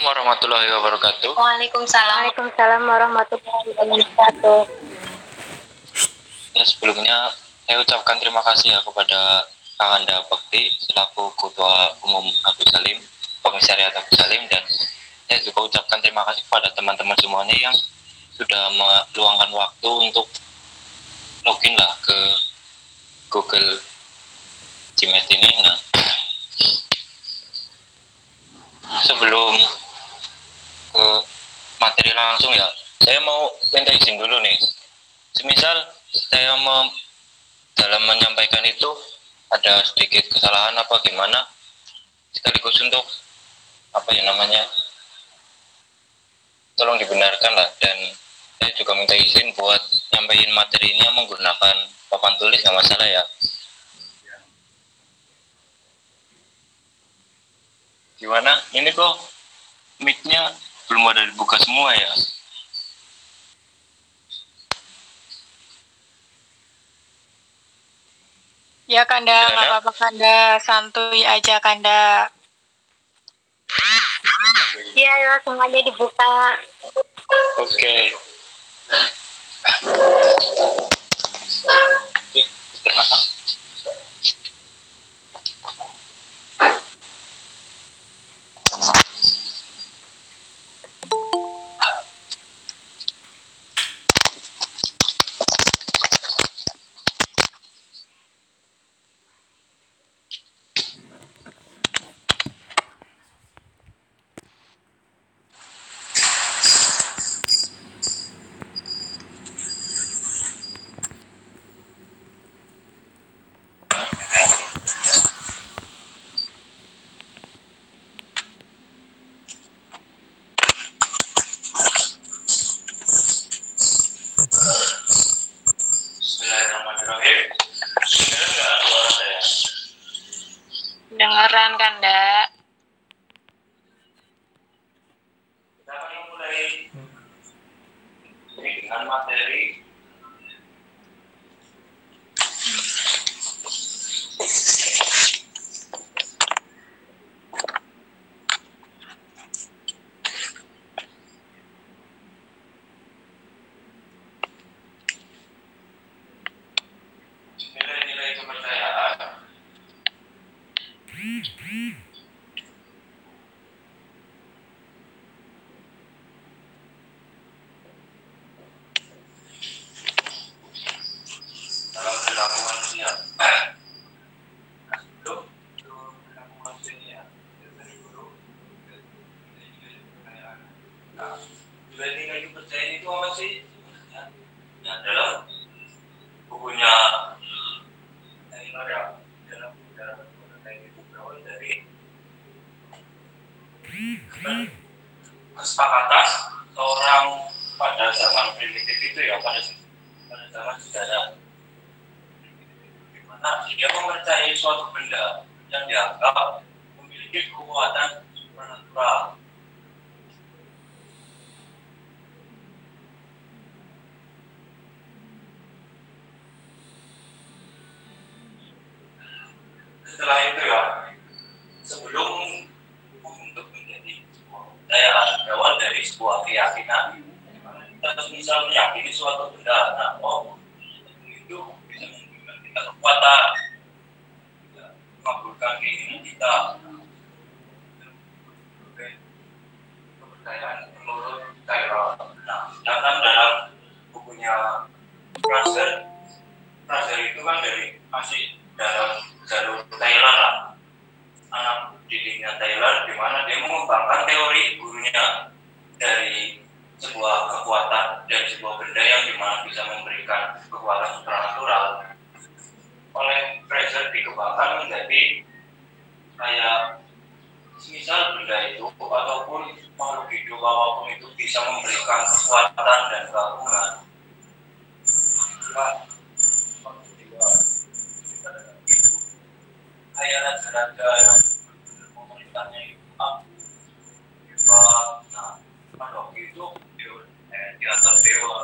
warahmatullahi wabarakatuh. Waalaikumsalam. Waalaikumsalam warahmatullahi wabarakatuh. Ya, sebelumnya saya ucapkan terima kasih ya kepada Kang Anda Bakti selaku Ketua Umum Abu Salim, Komisariat Abu Salim dan saya juga ucapkan terima kasih kepada teman-teman semuanya yang sudah meluangkan waktu untuk login lah ke Google Gmail ini. Nah, sebelum ke materi langsung ya, saya mau minta izin dulu nih. Semisal saya mau dalam menyampaikan itu ada sedikit kesalahan apa gimana? Sekaligus untuk apa ya namanya? Tolong dibenarkan lah. Dan saya juga minta izin buat nyampaikan materi ini menggunakan papan tulis nggak masalah ya. Gimana? Ini kok micnya belum ada dibuka semua ya Ya Kanda, Ya, nggak ya. apa-apa Kanda, santuy aja Kanda. Iya, ya, semuanya dibuka. Oke. Bismillahirrahmanirrahim. Nah, nilai-nilai kepercayaan itu apa sih? sebenarnya? Ya, dalam bukunya Taylor ya, dalam dalam buku Taylor itu berawal dari kesepakatan seorang pada zaman primitif itu ya pada pada zaman sejarah di mana dia mempercayai suatu benda yang dianggap memiliki kekuatan supernatural. Setelah itu ya, sebelum untuk menjadi sebuah kepercayaan berawal dari sebuah keyakinan. Di mana Kita misal meyakini suatu benda, nah, oh, itu bisa memberikan kita kekuatan, bisa mengabulkan keinginan kita. Oke. Kepercayaan menurut Taylor. Nah, sedangkan dalam bukunya Fraser, Fraser itu kan dari masih dalam jalur Taylor lah anak didiknya Taylor di mana dia mengembangkan teori gurunya dari sebuah kekuatan dari sebuah benda yang di mana bisa memberikan kekuatan supernatural oleh Fraser dikembangkan menjadi kayak misal benda itu ataupun makhluk hidup apa pun itu bisa memberikan kekuatan dan keagungan. Kayak raja-raja yang pemerintahnya itu nah pada itu eh, di atas dewa.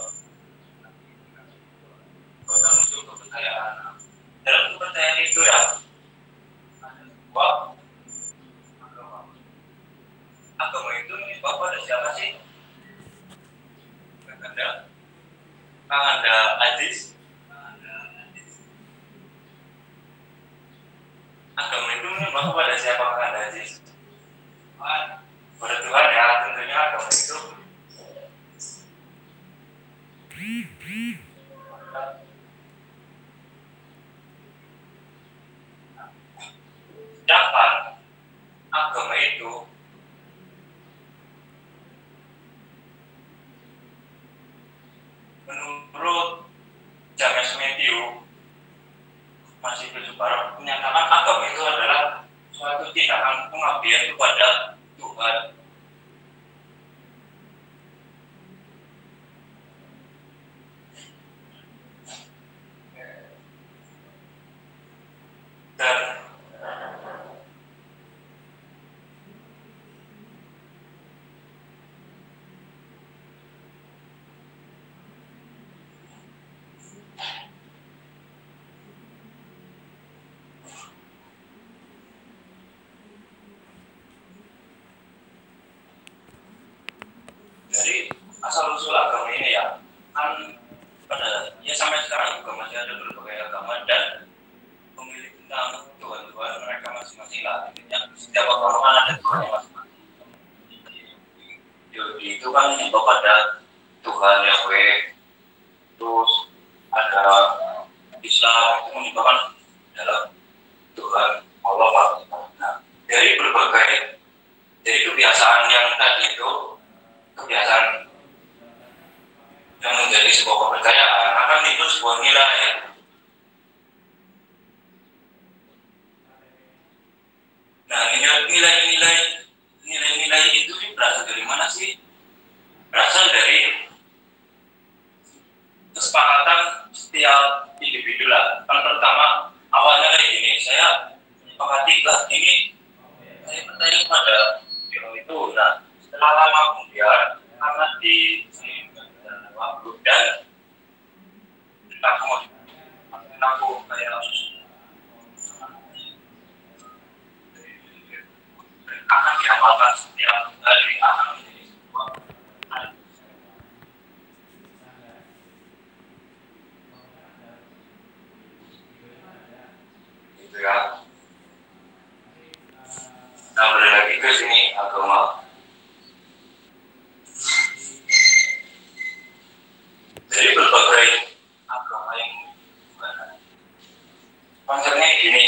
Pada unsur kepercayaan dalam kepercayaan itu ya ada siapa sih? Kakanda, Kakanda Aziz. Agama itu menyembah kepada siapa Kakanda Aziz? Pada Tuhan ya, tentunya agama itu Sedangkan agama itu menurut James Matthew masih Barat menyatakan agama itu adalah suatu tindakan pengabdian kepada Tuhan dan dari asal usul agama ini ya. Kan pada ya sampai sekarang juga masih ada berbagai agama dan memilih tentang Tuhan-Tuhan mereka masing-masing lah. Intinya setiap agama kan ada Tuhan masing-masing. Yahudi itu kan menyembah pada Tuhan Yahweh terus ada Islam itu menyembah kan dalam Tuhan Allah. Nah, dari berbagai dari kebiasaan yang tadi itu kebiasaan yang menjadi sebuah kepercayaan akan itu sebuah nilai. Nah nilai- nilai-nilai nilai-nilai itu berasal dari mana sih? Berasal dari kesepakatan setiap individu lah. Kan pertama awalnya kayak gini saya menyepakati lah ini saya bertanya kepada itu. Nah setelah lama kemudian karena di waktu dan aku aku kayak akan diamalkan setiap hari akan menjadi sebuah hal. gitu ya nah balik lagi ke sini agama dari berbagai agama yang konsepnya gini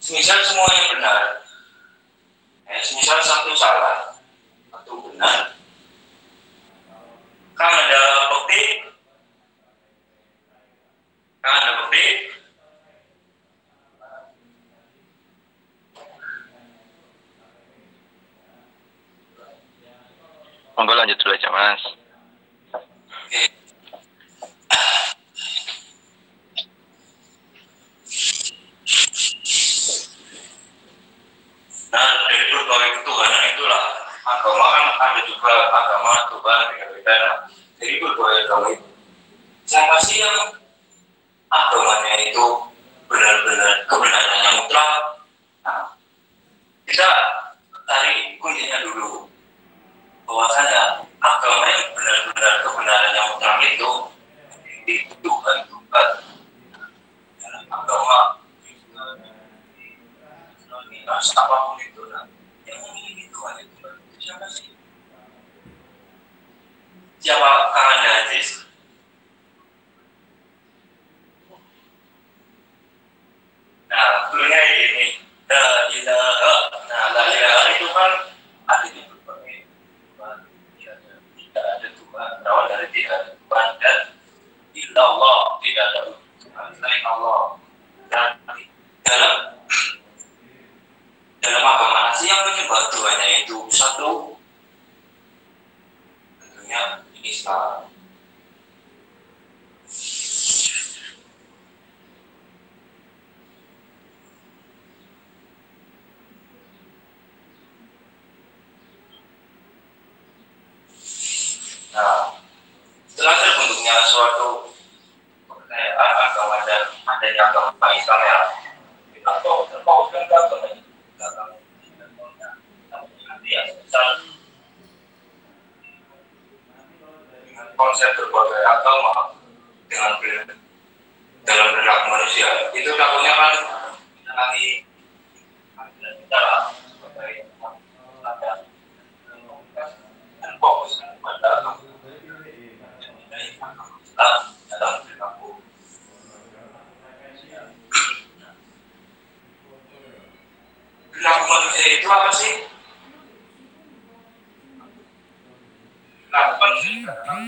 semisal semuanya benar eh, semisal satu salah satu benar kan ada bukti kan ada bukti Monggo lanjut dulu aja mas. Nah, dari berbagai ketuhanan itulah agama kan ada juga agama Tuhan beda-beda. Nah, dari berbagai agama itu, siapa sih yang agamanya itu benar-benar kebenarannya mutlak? Nah, kita cari kuncinya dulu. Bahwasanya agama yang benar-benar kebenarannya mutlak itu itu Tuhan Tuhan. Dalam agama ras apa pun itu nah yang memiliki Tuhan itu siapa sih? Siapa? Kakanda Aziz nah dulunya ini la ilaha nah la ilaha itu kan ada di berbagai Tuhan tidak ada tidak ada Tuhan berawal dari tidak ada Tuhan dan illallah tidak ada Tuhan selain Allah dan dalam dalam agama nasi yang menyembah Tuhannya itu satu tentunya Islam nah setelah terbentuknya suatu kepercayaan agama dan adanya agama Islam ya kita tahu terpautkan ke agama itu agama misal dengan konsep berbagai agama dengan ber- dalam perilaku manusia itu takutnya kan mengenai bicara sebagai ada dan fokus pada Islam dalam perilaku perilaku manusia itu apa sih? Lakukan kebiasaan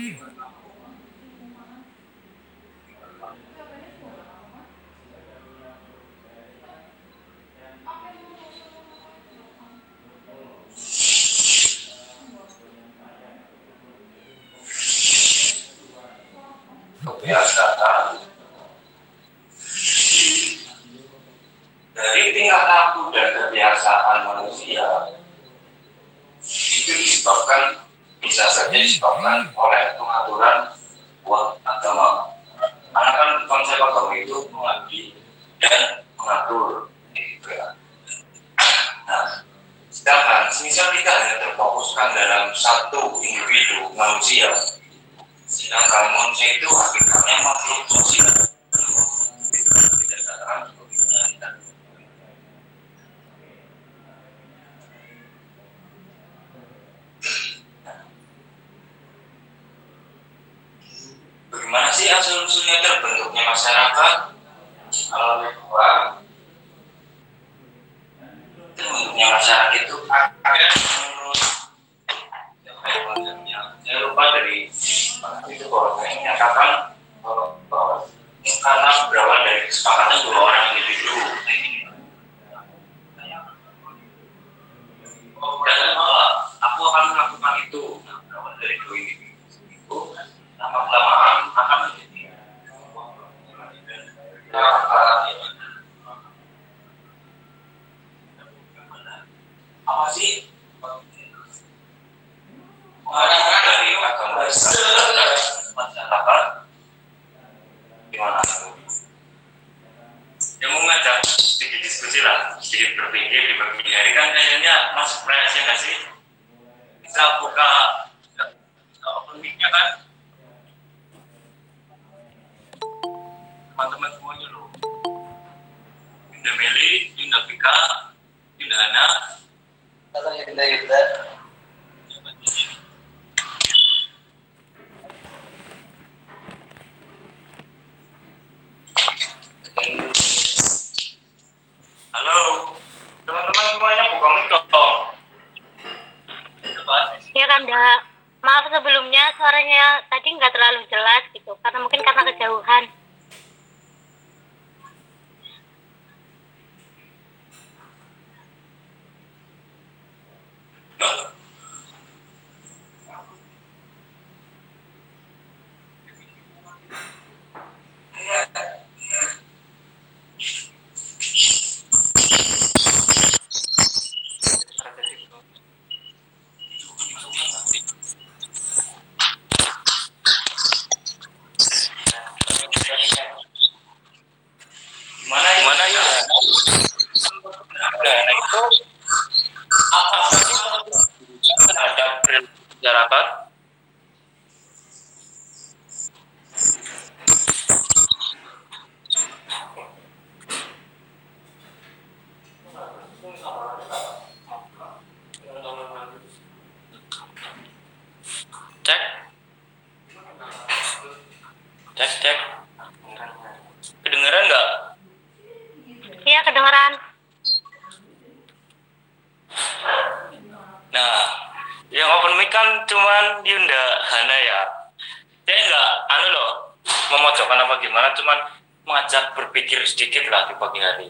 di pagi hari.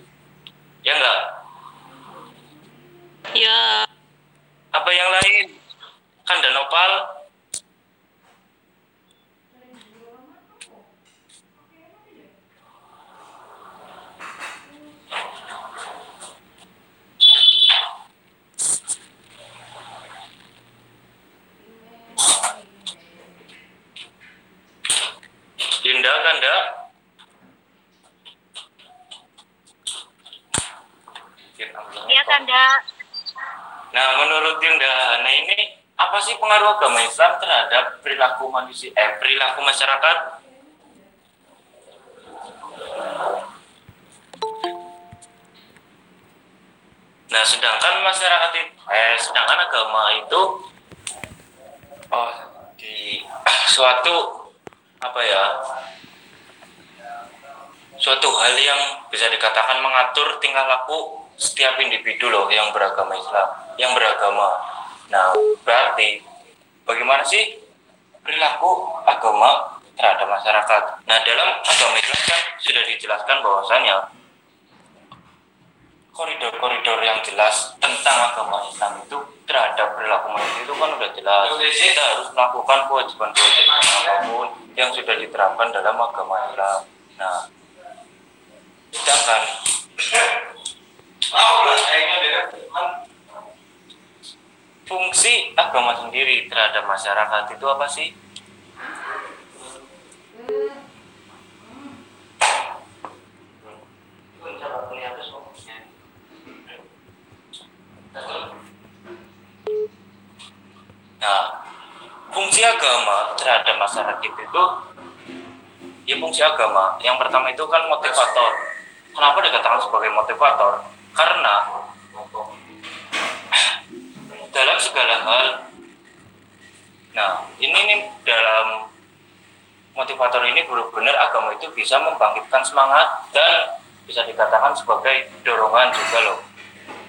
Ya nggak? Ya, Apa yang lain? Kan Danopal. Yunda kan enggak? Iya Kanda. Nah, menurut Yunda Hana ini apa sih pengaruh agama Islam terhadap perilaku manusia, eh, perilaku masyarakat? Nah, sedangkan masyarakat itu, eh, sedangkan agama itu, oh, di suatu apa ya, suatu hal yang bisa dikatakan mengatur tingkah laku setiap individu loh yang beragama Islam, yang beragama. Nah, berarti bagaimana sih perilaku agama terhadap masyarakat? Nah, dalam agama Islam kan sudah dijelaskan bahwasanya koridor-koridor yang jelas tentang agama Islam itu terhadap perilaku manusia itu kan udah jelas. Kita harus melakukan kewajiban-kewajiban apa pun yang sudah diterapkan dalam agama Islam. Nah, sedangkan fungsi agama sendiri terhadap masyarakat itu apa sih? Nah, fungsi agama terhadap masyarakat itu ya fungsi agama. Yang pertama itu kan motivator. Kenapa dikatakan sebagai motivator? Karena dalam segala hal, nah ini nih dalam motivator ini benar-benar agama itu bisa membangkitkan semangat dan bisa dikatakan sebagai dorongan juga loh.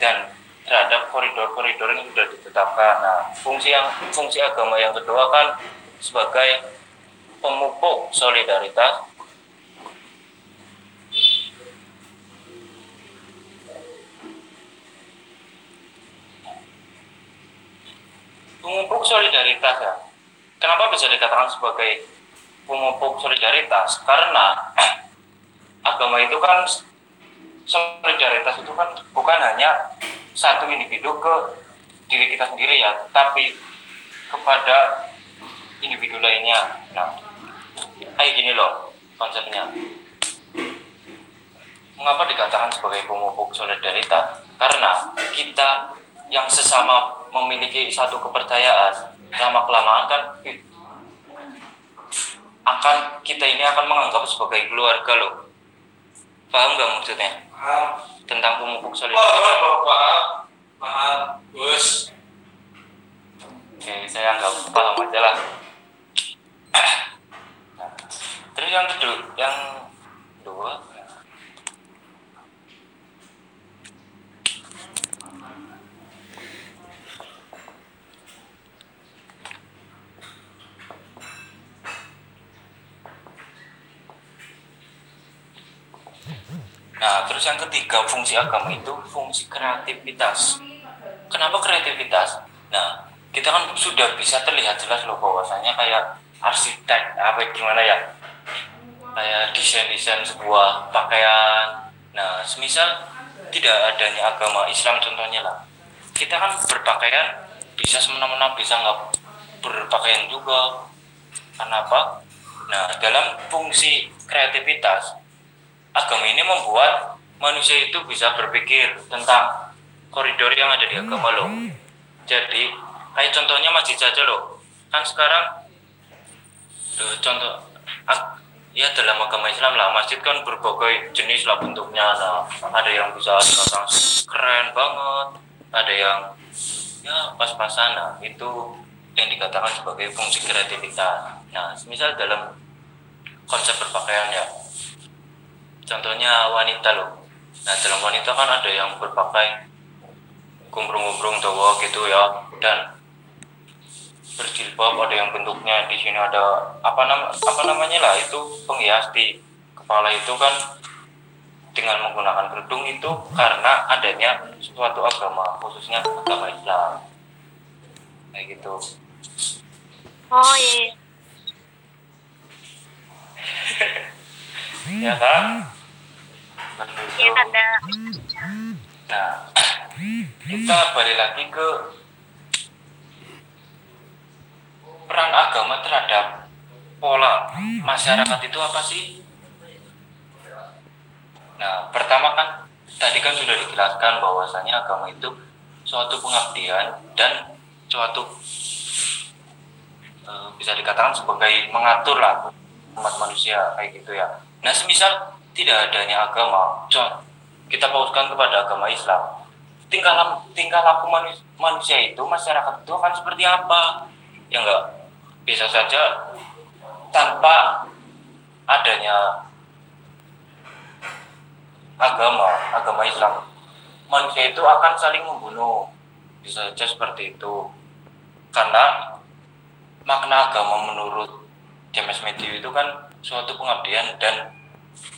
Dan terhadap koridor-koridor yang sudah ditetapkan. Nah, fungsi yang fungsi agama yang kedua kan sebagai pemupuk solidaritas pemupuk solidaritas ya. Kenapa bisa dikatakan sebagai pemupuk solidaritas? Karena agama itu kan solidaritas itu kan bukan hanya satu individu ke diri kita sendiri ya, tapi kepada individu lainnya. Nah, kayak gini loh konsepnya. Mengapa dikatakan sebagai pemupuk solidaritas? Karena kita yang sesama memiliki satu kepercayaan. Lama kelamaan kan akan kita ini akan menganggap sebagai keluarga loh. Paham nggak maksudnya? Tentang pemupuk solidaritas Paham, bos. oke saya anggap paham aja lah. Nah, terus yang kedua yang kedua Nah, terus yang ketiga fungsi agama itu fungsi kreativitas. Kenapa kreativitas? Nah, kita kan sudah bisa terlihat jelas loh bahwasanya kayak arsitek apa gimana ya? Kayak desain-desain sebuah pakaian. Nah, semisal tidak adanya agama Islam contohnya lah. Kita kan berpakaian bisa semena-mena bisa nggak berpakaian juga. Kenapa? Nah, dalam fungsi kreativitas agama ini membuat manusia itu bisa berpikir tentang koridor yang ada di agama loh. Jadi, kayak contohnya masjid saja loh. Kan sekarang Duh, contoh ag- ya dalam agama Islam lah masjid kan berbagai jenis lah bentuknya nah ada yang bisa dikatakan keren banget ada yang ya pas-pasan nah itu yang dikatakan sebagai fungsi kreativitas nah misal dalam konsep berpakaian ya contohnya wanita loh nah dalam wanita kan ada yang berpakai gombrong-gombrong tua gitu ya. Dan berjilbab ada yang bentuknya di sini ada apa nam apa namanya lah itu penghias di kepala itu kan dengan menggunakan kerudung itu karena adanya suatu agama khususnya agama Islam. Kayak gitu. Oh iya. ya kan Iya tanda. Nah, kita balik lagi ke peran agama terhadap pola masyarakat itu apa sih? Nah, pertama kan tadi kan sudah dijelaskan bahwasanya agama itu suatu pengabdian dan suatu eh, bisa dikatakan sebagai mengatur lah umat manusia kayak gitu ya. Nah, semisal tidak adanya agama, kita pautkan kepada agama Islam. Tingkah lam- tingkah laku manu- manusia itu masyarakat itu akan seperti apa? Ya enggak bisa saja tanpa adanya agama, agama Islam, manusia itu akan saling membunuh. Bisa saja seperti itu. Karena makna agama menurut James Matthew itu kan suatu pengabdian dan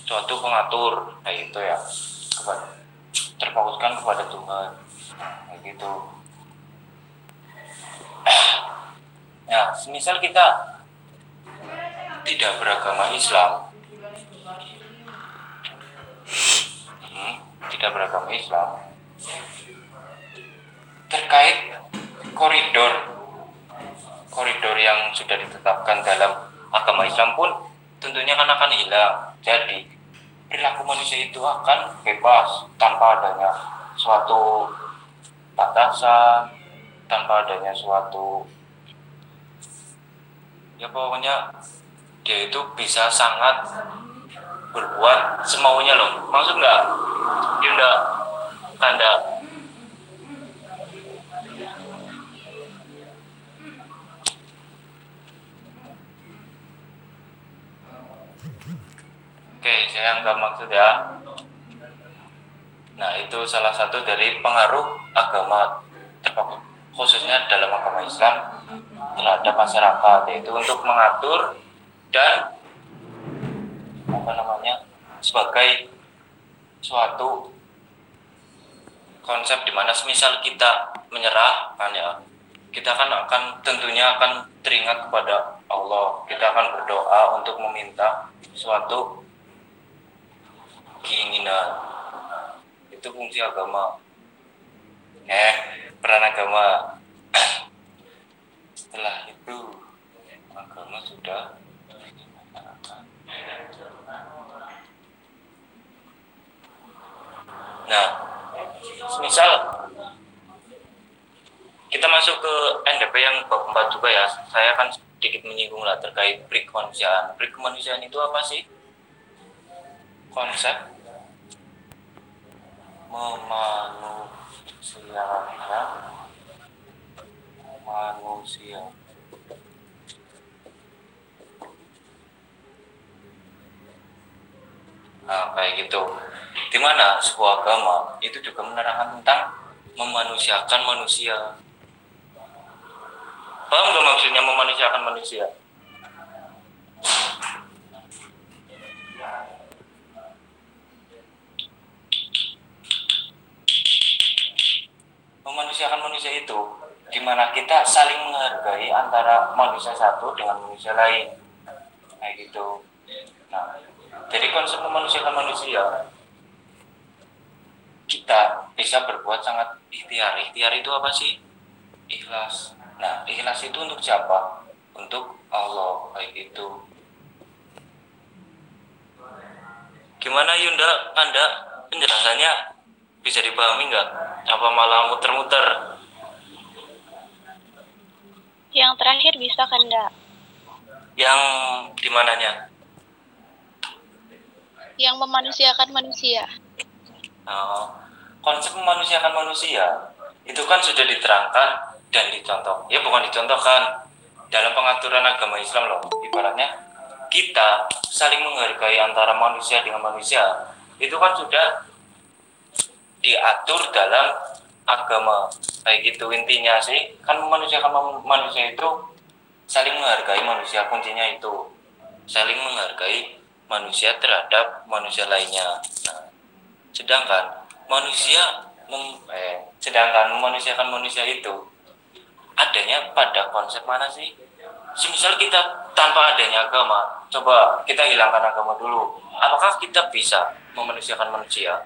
suatu pengatur kayak gitu ya. Kepada, terpautkan kepada Tuhan kayak gitu. Nah, semisal kita tidak beragama Islam, hmm, tidak beragama Islam, terkait koridor koridor yang sudah ditetapkan dalam agama Islam pun tentunya kan akan hilang. Jadi perilaku manusia itu akan bebas tanpa adanya suatu batasan, tanpa adanya suatu ya pokoknya dia itu bisa sangat berbuat semaunya loh maksud nggak dia nggak tanda oke saya nggak maksud ya. Nah itu salah satu dari pengaruh agama khususnya dalam agama Islam terhadap masyarakat yaitu untuk mengatur dan apa namanya sebagai suatu konsep di mana semisal kita menyerah kan ya kita kan akan tentunya akan teringat kepada Allah. Kita akan berdoa untuk meminta suatu keinginan. Itu fungsi agama. Eh peran agama. Setelah itu agama sudah nah misal kita masuk ke NDP yang bab 4 juga ya. Saya akan sedikit menyinggung lah terkait prik kemanusiaan. Prik kemanusiaan itu apa sih? Konsep memanusiakan. Manusia nah kayak gitu. Di mana sebuah agama itu juga menerangkan tentang memanusiakan manusia. Paham gak maksudnya memanusiakan manusia memanusiakan manusia itu di mana kita saling menghargai antara manusia satu dengan manusia lain. Kayak gitu. Nah jadi konsep memanusiakan manusia kita bisa berbuat sangat ikhtiar. Ikhtiar itu apa sih? Ikhlas. Nah ikhlas itu untuk siapa? Untuk Allah kayak gitu. Gimana Yunda? Anda penjelasannya bisa dipahami nggak apa malah muter-muter Yang terakhir bisa kan, Nda? yang di mananya Yang memanusiakan manusia. Nah, konsep memanusiakan manusia itu kan sudah diterangkan dan dicontoh. Ya bukan dicontohkan dalam pengaturan agama Islam loh. Ibaratnya kita saling menghargai antara manusia dengan manusia itu kan sudah diatur dalam agama. Kayak gitu intinya sih. Kan memanusiakan man- manusia itu saling menghargai manusia kuncinya itu. Saling menghargai manusia terhadap manusia lainnya. Nah sedangkan manusia mem, eh, sedangkan memanusiakan manusia itu adanya pada konsep mana sih? Semisal kita tanpa adanya agama coba kita hilangkan agama dulu. Apakah kita bisa memanusiakan manusia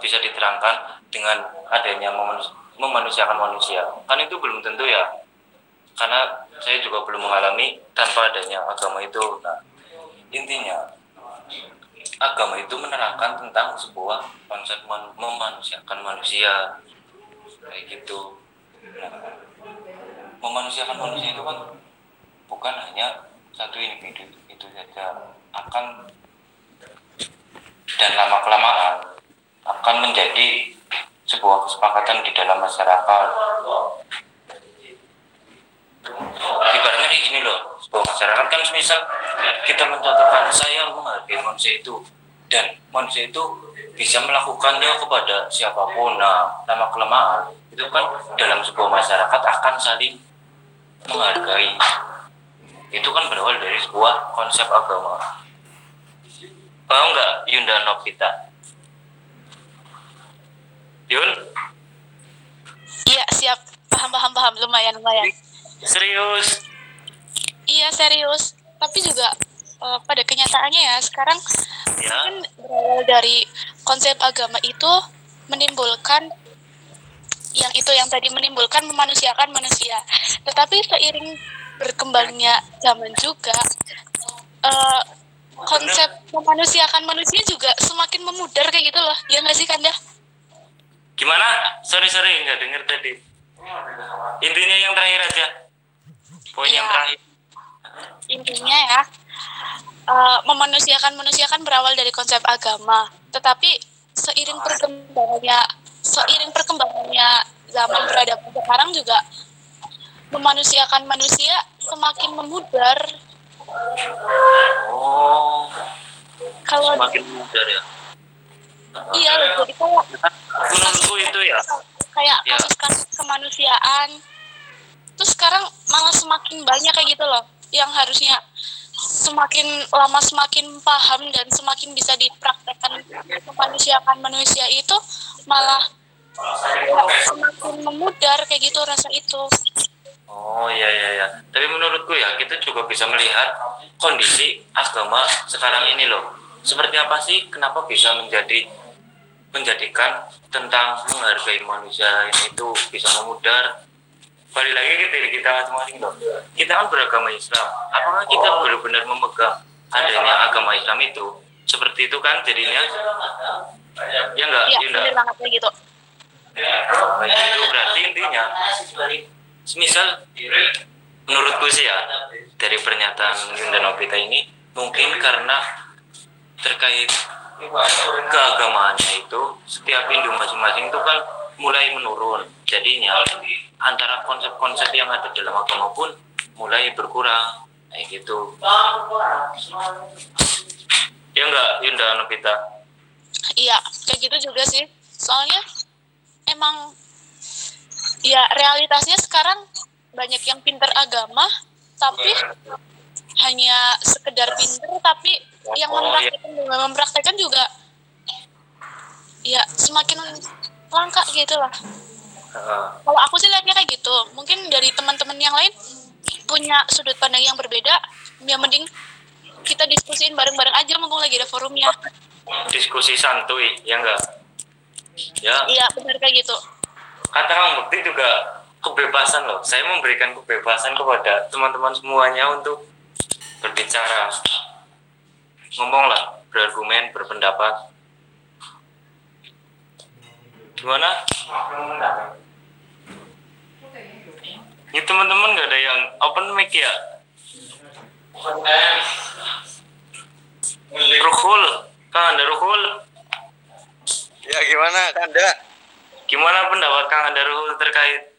bisa diterangkan dengan adanya memanus- memanusiakan manusia. Kan itu belum tentu ya. Karena saya juga belum mengalami tanpa adanya agama itu. Nah intinya agama itu menerangkan tentang sebuah konsep man- memanusiakan manusia. Kayak gitu. Nah, memanusiakan manusia itu kan bukan hanya satu individu itu saja. Akan dan lama kelamaan akan menjadi sebuah kesepakatan di dalam masyarakat. Ibaratnya kayak gini loh sebuah masyarakat kan misal kita mencontohkan saya menghargai manusia itu dan manusia itu bisa melakukannya kepada siapa pun. Nah lama kelamaan itu kan dalam sebuah masyarakat akan saling menghargai. Itu kan berawal dari sebuah konsep agama. Paham nggak Yunda Novita Yun Iya, siap. Paham, paham, paham. Lumayan, lumayan. serius Iya, serius. Tapi juga eh, pada kenyataannya ya, sekarang ya kan berawal dari konsep agama itu menimbulkan yang itu yang tadi menimbulkan memanusiakan manusia. Tetapi seiring berkembangnya zaman juga eh, konsep memanusiakan manusia juga semakin memudar kayak gitu loh. Ya nggak sih Kanda? Gimana? Sorry sorry nggak denger tadi. Intinya yang terakhir aja. Poin yang Iya. terakhir. Intinya ya eh, memanusiakan manusia kan berawal dari konsep agama. Tetapi seiring perkembangannya seiring perkembangannya zaman peradaban sekarang juga memanusiakan manusia semakin memudar. Oh kalau semakin mudah ya iya loh, jadi kayak menurutku itu ya. kayak Ya. kasus-kasus kemanusiaan. Terus sekarang malah semakin banyak kayak gitu loh yang harusnya semakin lama semakin paham dan semakin bisa dipraktekkan kemanusiaan manusia itu malah semakin memudar kayak gitu rasa itu. Oh iya iya iya. Tapi menurutku ya kita juga bisa melihat kondisi agama sekarang ini loh. Seperti apa sih kenapa bisa menjadi menjadikan tentang menghargai manusia ini itu bisa memudar. Balik lagi ke diri kita masing-masing loh. Kita kan beragama Islam. Apakah kita benar-benar memegang adanya agama Islam itu? Seperti itu kan jadinya? Ya enggak? Iya ya enggak? kayak gitu. Nah, itu berarti intinya misal menurutku sih ya dari pernyataan Yunda Nobita ini mungkin karena terkait keagamaannya itu setiap Hindu masing-masing itu kan mulai menurun. Jadinya antara konsep-konsep yang ada dalam agama pun mulai berkurang. Kayak gitu. Ya enggak Yunda Nobita iya kayak gitu juga sih. Soalnya emang ya realitasnya sekarang banyak yang pinter agama tapi hanya sekedar pinter tapi yang Oh, iya. mempraktekkan mempraktekkan juga ya semakin langka gitu lah. Kalau aku sih lihatnya kayak gitu. Mungkin dari teman-teman yang lain punya sudut pandang yang berbeda ya mending kita diskusiin bareng-bareng aja mumpung lagi ada forumnya. Diskusi santuy ya enggak? Ya. Iya benar kayak gitu. Kata Kang Bekti juga kebebasan loh. Saya memberikan kebebasan kepada teman-teman semuanya untuk berbicara, ngomonglah, berargumen, berpendapat. Gimana? Ini teman-teman nggak ada yang open mic ya? Ruhul, Kang Anda Ruhul, Ya gimana Kanda? gimana pendapat Kang Anda Ruhul terkait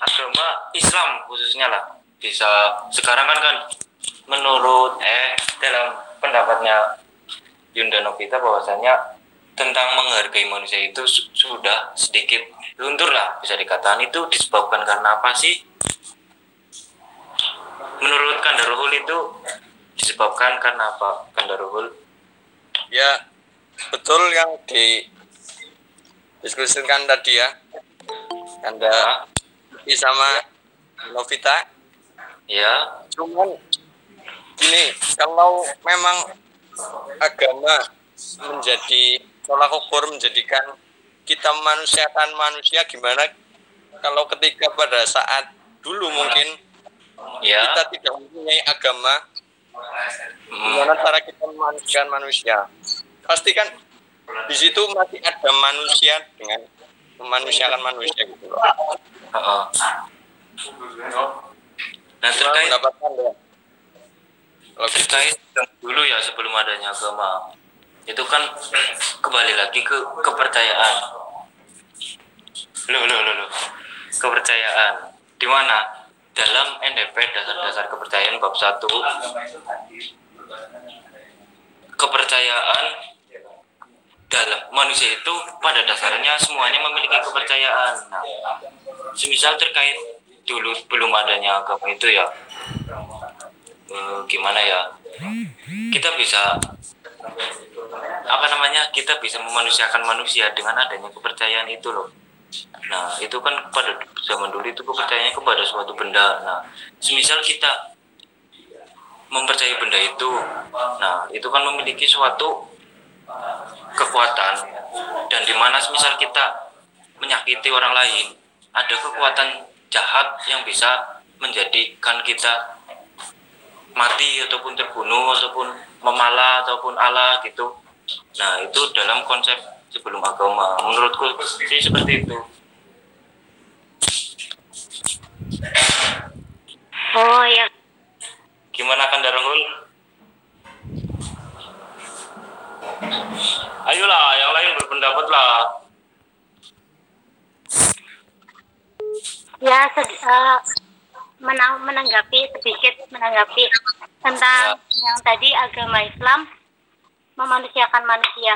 agama Islam khususnya lah bisa sekarang kan kan menurut eh dalam pendapatnya Yunda Nobita bahwasanya tentang menghargai manusia itu su- sudah sedikit luntur lah bisa dikatakan. Itu disebabkan karena apa sih? Menurut Kandaruhul itu disebabkan karena apa Kandaruhul Ya betul yang didiskusikan tadi ya. Kanda ya sama Novita. ya. Cuman gini, kalau memang agama menjadi tolak ukur menjadikan kita manusiakan manusia gimana kalau ketika pada saat dulu mungkin ya kita tidak mempunyai agama Hmm. gimana cara kita memanusiakan manusia pasti kan di situ masih ada manusia dengan memanusiakan manusia gitu loh. Heeh. Nah terkait? Kalau yang dulu ya sebelum adanya agama. Itu kan kembali lagi ke kepercayaan. Lo lo lo lo kepercayaan. Di mana? Dalam NDP dasar-dasar kepercayaan bab 1 kepercayaan dalam manusia itu pada dasarnya semuanya memiliki kepercayaan. Nah, semisal terkait dulu belum adanya agama itu ya eh, gimana ya? Kita bisa apa namanya kita bisa memanusiakan manusia dengan adanya kepercayaan itu loh. Nah itu kan pada zaman dulu itu kepercayaannya kepada suatu benda. Nah semisal kita mempercayai benda itu nah itu kan memiliki suatu kekuatan. Dan di mana semisal kita menyakiti orang lain ada kekuatan jahat yang bisa menjadikan kita mati ataupun terbunuh ataupun memala ataupun Allah gitu. Nah itu dalam konsep sebelum agama. Menurutku sih seperti itu. Oh ya, Gimana kan Darul? Ayolah, yang lain berpendapat lah. ya sed- eh, menang- menanggapi sedikit menanggapi tentang yang tadi agama Islam memanusiakan manusia.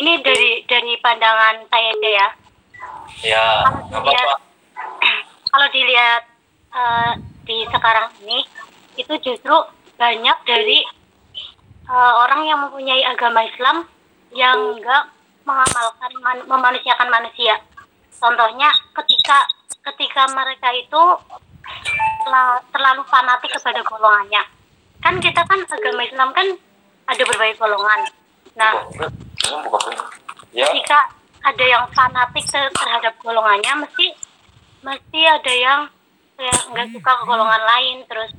Ini dari dari pandangan saya aja ya. Ya, nggak apa-apa. Kalau dilihat eh, di sekarang ini itu justru banyak dari eh, orang yang mempunyai agama Islam yang enggak mengamalkan man- memanusiakan manusia. Contohnya ketika ketika mereka itu terlalu fanatik kepada golongannya. Kan kita kan agama Islam kan ada berbagai golongan. Nah. Ya, jika ada yang fanatik ter- terhadap golongannya mesti mesti ada yang kayak nggak suka ke golongan lain terus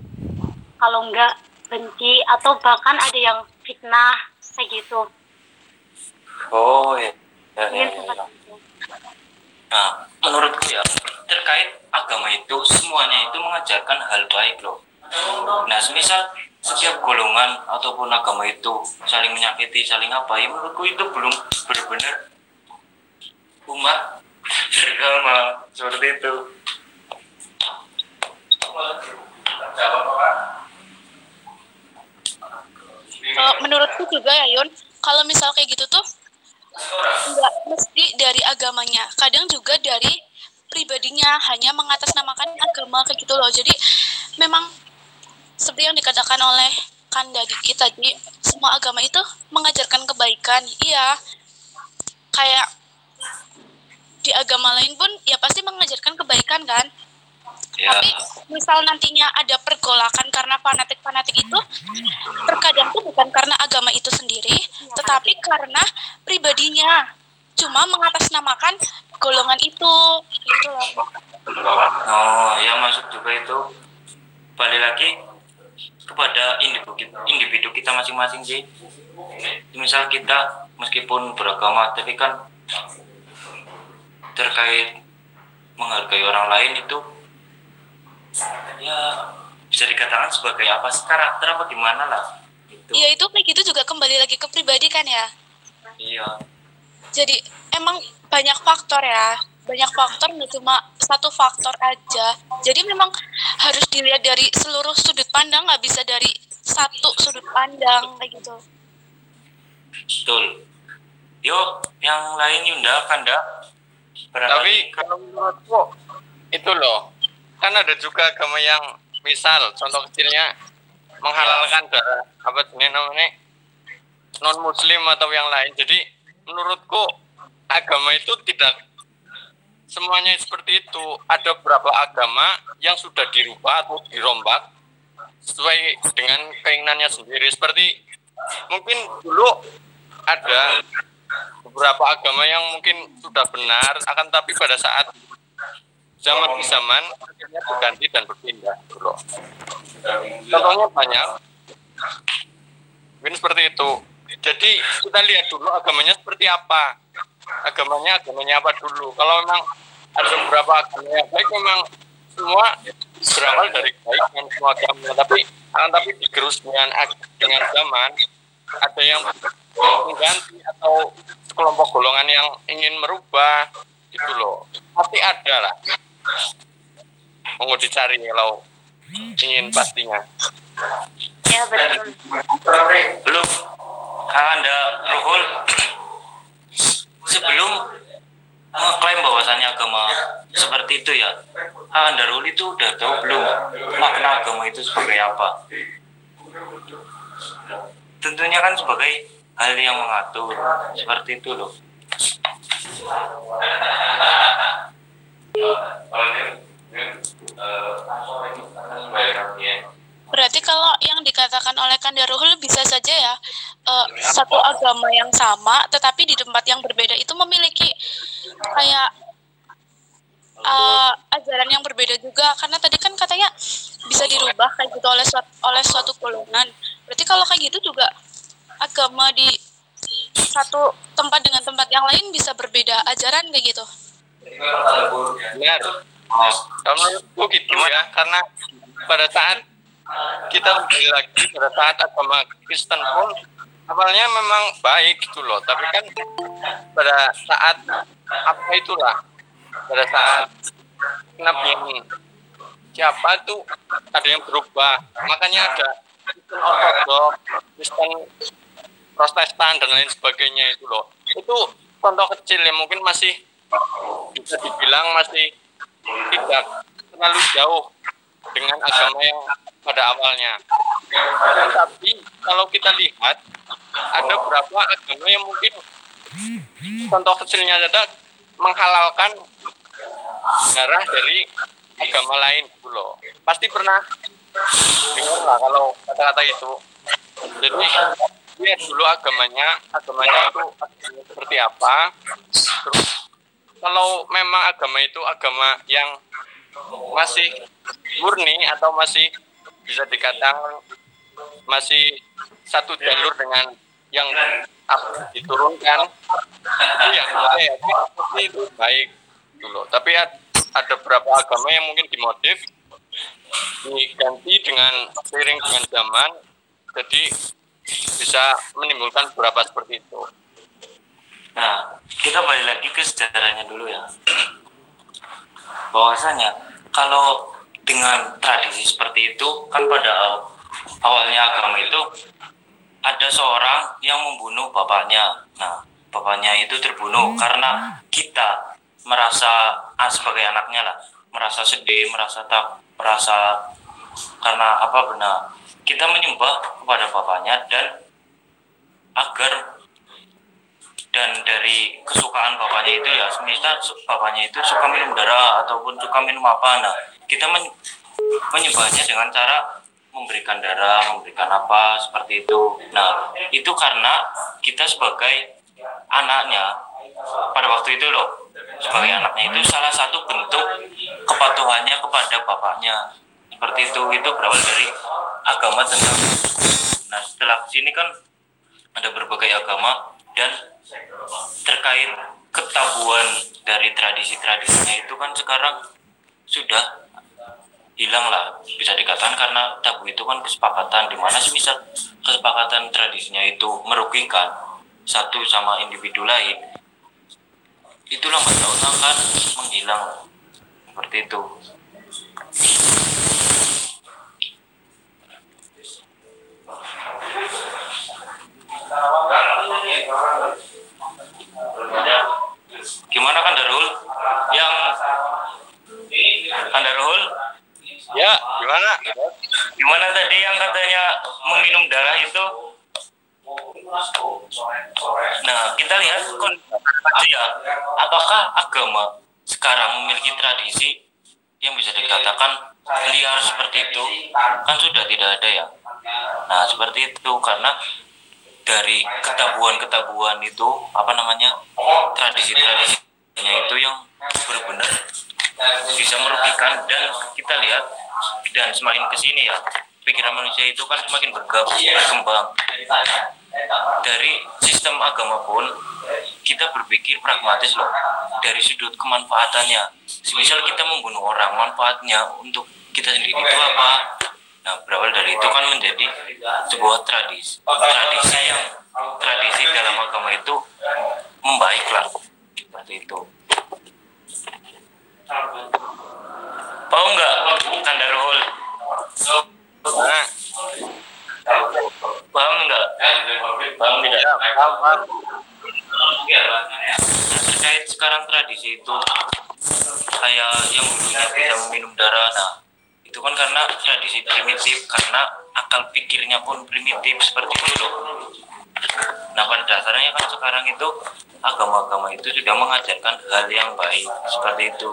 kalau nggak benci atau bahkan ada yang fitnah kayak gitu oh ya. Ya, ya, ya, ya. Nah, menurutku ya, terkait agama itu semuanya itu mengajarkan hal baik loh. Nah, semisal setiap golongan ataupun agama itu saling menyakiti, saling apa, ya menurutku itu belum benar-benar umat beragama seperti itu. Eh, menurutku juga ya Yun, kalau misal kayak gitu tuh nggak mesti dari agamanya, kadang juga dari pribadinya hanya mengatasnamakan agama kayak gitu loh. Jadi memang seperti yang dikatakan oleh Kandadi tadi, semua agama itu mengajarkan kebaikan. Iya, kayak di agama lain pun ya pasti mengajarkan kebaikan kan. Ya, Tapi misal nantinya ada pergolakan karena fanatik-fanatik itu, terkadang tuh bukan karena agama itu sendiri, tetapi karena pribadinya. Cuma mengatasnamakan golongan itu, gitu loh. oh ya masuk juga itu. Balik lagi kepada individu kita, individu kita masing-masing sih. Misal kita meskipun beragama, tapi kan terkait menghargai orang lain itu ya bisa dikatakan sebagai apa sih karakter apa gimana lah itu Iya itu kayak gitu juga kembali lagi ke pribadi kan ya. iya Jadi emang banyak faktor ya, banyak faktor nggak cuma satu faktor aja. Jadi memang harus dilihat dari seluruh sudut pandang, nggak bisa dari satu sudut pandang kayak gitu. betul yuk yang lain Yunda Kanda Tapi kalau menurutku itu loh, kan ada juga agama yang misal contoh kecilnya menghalalkan darah apa jenis namanya non muslim atau yang lain. Jadi menurutku agama itu tidak semuanya seperti itu. Ada beberapa agama yang sudah dirubah atau dirombak sesuai dengan keinginannya sendiri. Seperti mungkin dulu ada beberapa agama yang mungkin sudah benar akan tapi pada saat zaman zaman akhirnya berganti dan berpindah dulu contohnya banyak. Mungkin seperti itu. Jadi kita lihat dulu agamanya seperti apa. Agamanya agamanya apa dulu? Kalau memang ada beberapa agama yang baik memang semua berawal dari kebaikan semua agama. Tapi akan tapi digerus dengan dengan zaman ada yang mengganti atau kelompok golongan yang ingin merubah gitu loh. Pasti ada lah mau dicari kalau ingin pastinya. Ya betul. Belum. Anda Ruhul sebelum mengklaim bahwasannya agama seperti itu ya anda Ruhul itu udah tahu belum makna agama itu sebagai apa? Tentunya kan sebagai hal yang mengatur seperti itu loh Berarti kalau yang dikatakan oleh Kandaruhul bisa saja ya eh, satu agama yang sama tetapi di tempat yang berbeda itu memiliki kayak eh, ajaran yang berbeda juga karena tadi kan katanya bisa dirubah kayak gitu oleh suatu, oleh suatu golongan. Berarti kalau kayak gitu juga agama di satu tempat dengan tempat yang lain bisa berbeda ajaran kayak gitu. Benar. Kalau menurutku gitu ya karena pada saat kita kembali lagi pada saat agama Kristen pun awalnya memang baik gitu loh. Tapi kan pada saat apa itulah pada saat nabi yang siapa tuh ada yang berubah? Makanya ada Kristen Ortodok Kristen Protestan dan lain sebagainya itu loh. Itu contoh kecil yang mungkin masih bisa dibilang masih tidak terlalu jauh dengan agama yang pada awalnya. Tapi kalau kita lihat ada beberapa agama yang mungkin contoh kecilnya saja menghalalkan darah dari agama lain gitu loh. Pasti pernah dengar lah kalau kata-kata itu. Jadi lihat dulu agamanya, agamanya itu agamanya seperti apa. Terus kalau memang agama itu agama yang masih murni atau masih bisa dikatakan masih satu jalur dengan yang diturunkan itu yang saya itu baik dulu. Tapi ad- ada beberapa agama yang mungkin dimodif diganti dengan seiring dengan zaman jadi bisa menimbulkan beberapa seperti itu Nah, kita balik lagi ke sejarahnya dulu ya. Bahwasanya kalau dengan tradisi seperti itu kan pada aw- awalnya agama itu ada seorang yang membunuh bapaknya. Nah, bapaknya itu terbunuh karena kita merasa ah, sebagai anaknya lah, merasa sedih, merasa tak, merasa karena apa benar kita menyembah kepada bapaknya dan agar dan dari kesukaan bapaknya itu ya misal su- bapaknya itu suka minum darah ataupun suka minum apa. Nah kita men- menyembahnya dengan cara memberikan darah memberikan apa seperti itu. Nah itu karena kita sebagai anaknya pada waktu itu loh sebagai anaknya itu salah satu bentuk kepatuhannya kepada bapaknya. Seperti itu itu berawal dari agama tentang nah setelah sini kan ada berbagai agama dan terkait ketabuhan dari tradisi-tradisinya itu kan sekarang sudah hilang lah bisa dikatakan karena tabu itu kan kesepakatan di mana semisal kesepakatan tradisinya itu merugikan satu sama individu lain. Itu lambat laun akan menghilang. Seperti itu gimana kan Darul yang kan Darul ya gimana? Gimana tadi yang katanya meminum darah itu? Nah kita lihat kondisi ya apakah agama sekarang memiliki tradisi yang bisa dikatakan liar seperti itu? Kan sudah tidak ada ya. Nah seperti itu karena dari ketabuhan-ketabuhan itu apa namanya tradisi-tradisinya itu yang benar-benar bisa merugikan dan kita lihat dan semakin ke sini ya pikiran manusia itu kan semakin bergabung berkembang. Dari sistem agama pun kita berpikir pragmatis loh dari sudut kemanfaatannya. Misal kita membunuh orang manfaatnya untuk kita sendiri itu apa? Nah berawal dari itu kan menjadi sebuah tradisi. Tradisi yang tradisi dalam agama itu membaik lah seperti itu. Paham nggak? Kandarul Nah, paham nggak? Paham tidak? Ya, paham, paham. terkait sekarang tradisi itu kayak yang dulunya bisa meminum darah nah itu kan karena tradisi primitif karena akal pikirnya pun primitif seperti itu loh nah pada dasarnya kan sekarang itu agama-agama itu sudah mengajarkan hal yang baik seperti itu.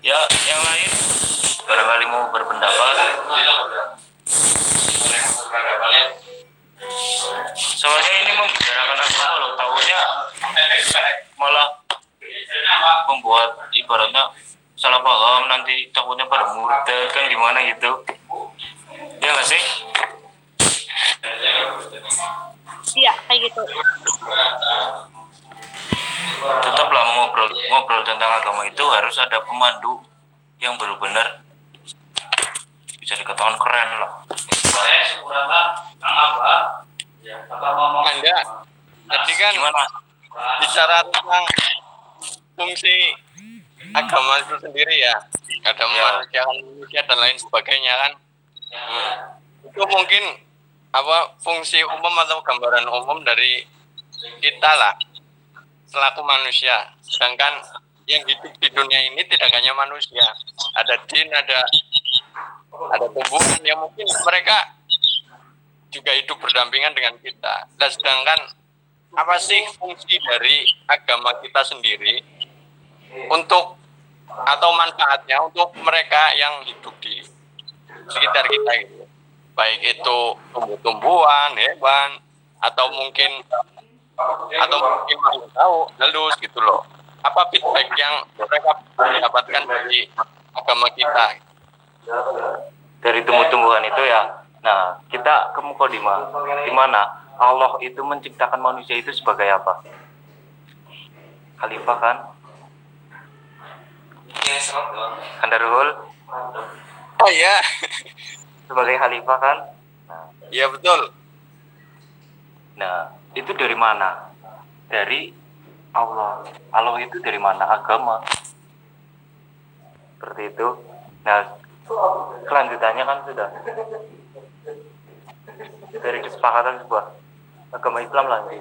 Ya yang lain? Barangkali mau berpendapat. Soalnya ini membicarakan agama loh tahunya malah membuat ibaratnya salah paham nanti takutnya pada murtad kan gimana gitu ya nggak sih Iya, kayak gitu. tetaplah ngobrol ngobrol tentang agama itu harus ada pemandu yang benar-benar bisa dikatakan keren lah. Ya? Anda tadi kan gimana bicara tentang fungsi agama itu sendiri ya. Ada memanusiakan manusia dan lain sebagainya kan. Hmm. itu mungkin apa fungsi umum atau gambaran umum dari kita lah. Selaku manusia. Sedangkan yang hidup di dunia ini tidak hanya manusia. Ada jin ada ada tumbuhan yang mungkin mereka juga hidup berdampingan dengan kita. Dan sedangkan apa sih fungsi dari agama kita sendiri untuk atau manfaatnya untuk mereka yang hidup di sekitar kita gitu baik itu tumbuh-tumbuhan hewan atau mungkin atau mungkin makhluk tahu halus gitu loh. Apa feedback yang mereka dapatkan dari agama kita? Dari tumbuh-tumbuhan itu ya. Nah kita ke mukodima. Di mana Allah itu menciptakan manusia itu sebagai apa? Khalifah kan Kandarul oh ya sebagai khalifah kan? Nah, ya betul. Nah itu dari mana? Dari Allah. Allah itu dari mana? Agama. Seperti itu. Nah kelanjutannya kan sudah. Dari kesepakatan sebuah agama Islam lagi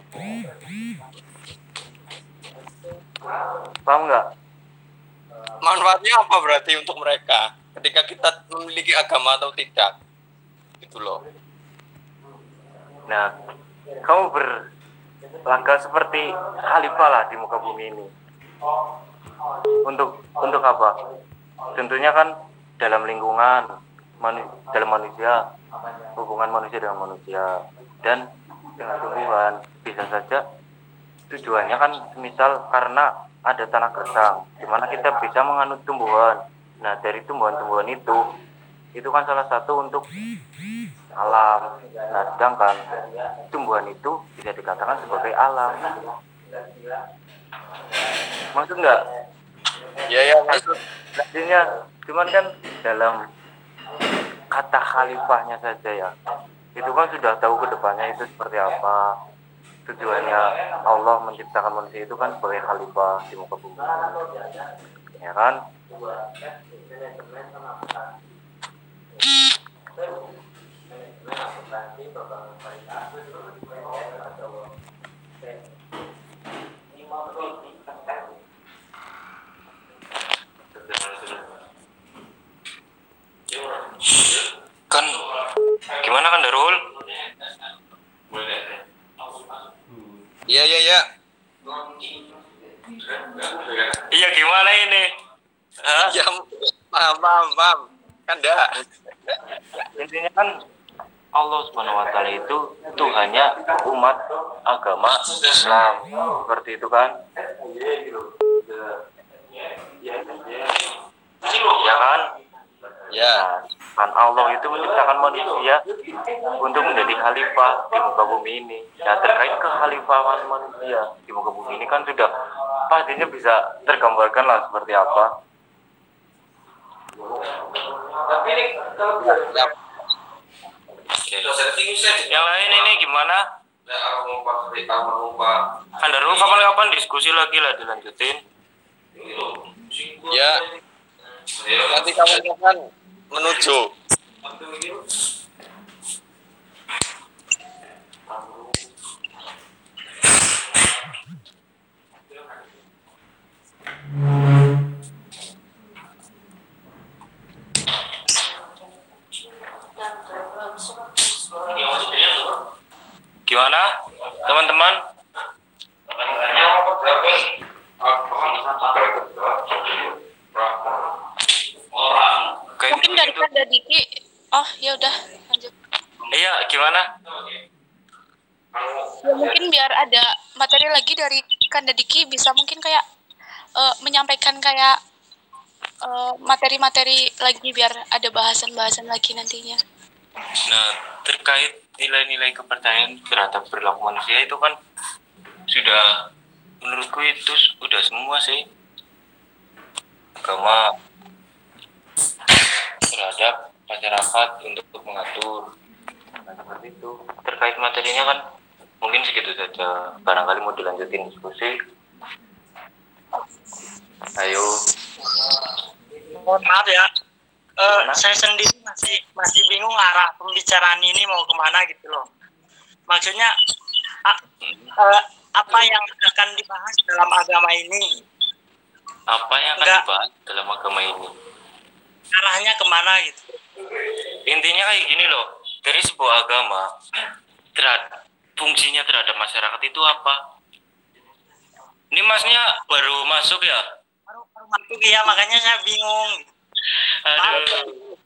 paham nggak manfaatnya apa berarti untuk mereka ketika kita memiliki agama atau tidak? Gitu loh. Nah kamu berlangkah seperti khalifah lah di muka bumi ini. Untuk untuk apa? Tentunya kan dalam lingkungan manu, dalam manusia hubungan manusia dengan manusia dan dengan tumbuhan bisa saja tujuannya kan misal karena ada tanah gersang di mana kita bisa menganut tumbuhan. Nah dari tumbuhan-tumbuhan itu itu kan salah satu untuk alam. Nah sedangkan tumbuhan itu bisa dikatakan sebagai alam. Maksud nggak? Ya ya maksud Artinya, cuman kan dalam kata khalifahnya saja ya, itu kan sudah tahu ke depannya itu seperti apa. Tujuannya Allah menciptakan manusia itu kan sebagai khalifah di muka bumi. Ya kan? Kan gimana kan Darul? Iya iya iya Iya gimana ini? Hah? ya paham paham paham kan dah Intinya kan Allah Subhanahu wa taala itu Tuhannya umat agama Islam. Seperti itu kan? Ya kan? Ya, kan Allah itu menciptakan manusia untuk menjadi khalifah di muka bumi ini. Ya terkait kekhalifahan manusia di muka bumi ini kan sudah pastinya bisa tergambarkan lah seperti apa. ya. Yang lain ini gimana? Kandaru kapan-kapan diskusi lagi lah dilanjutin. Ya, nanti kawan-kawan menuju. Gimana teman-teman? Gitu. daripada Diki, oh ya udah lanjut. Iya, gimana? Ya, mungkin biar ada materi lagi dari Kanda Diki bisa mungkin kayak eh, menyampaikan kayak eh, materi-materi lagi biar ada bahasan-bahasan lagi nantinya. Nah, terkait nilai-nilai kepercayaan terhadap perilaku manusia itu kan sudah menurutku itu sudah semua sih agama masyarakat untuk mengatur. Nah, seperti itu. Terkait materinya kan mungkin segitu saja. Barangkali mau dilanjutin diskusi. Ayo. Mohon maaf ya. Gimana? saya sendiri masih masih bingung arah pembicaraan ini mau ke mana gitu loh. Maksudnya a- eh, apa yang akan dibahas dalam agama ini? Apa yang akan Enggak. dibahas dalam agama ini? Arahnya ke mana gitu intinya kayak gini loh dari sebuah agama terhadap fungsinya terhadap masyarakat itu apa? Ini masnya baru masuk ya? Baru baru masuk ya makanya saya bingung. Aduh.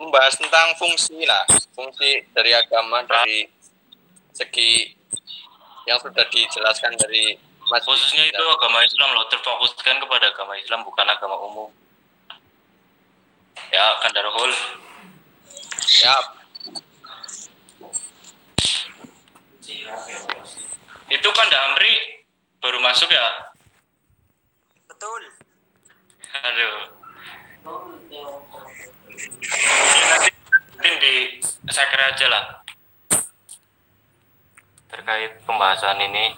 Membahas tentang fungsi lah, fungsi dari agama dari segi yang sudah dijelaskan dari Mas khususnya itu agama Islam loh terfokuskan kepada agama Islam bukan agama umum. Ya Kandarul Ya, itu kan Amri baru masuk ya? Betul. Aduh. Ya, nanti mungkin di saya kira aja lah. Terkait pembahasan ini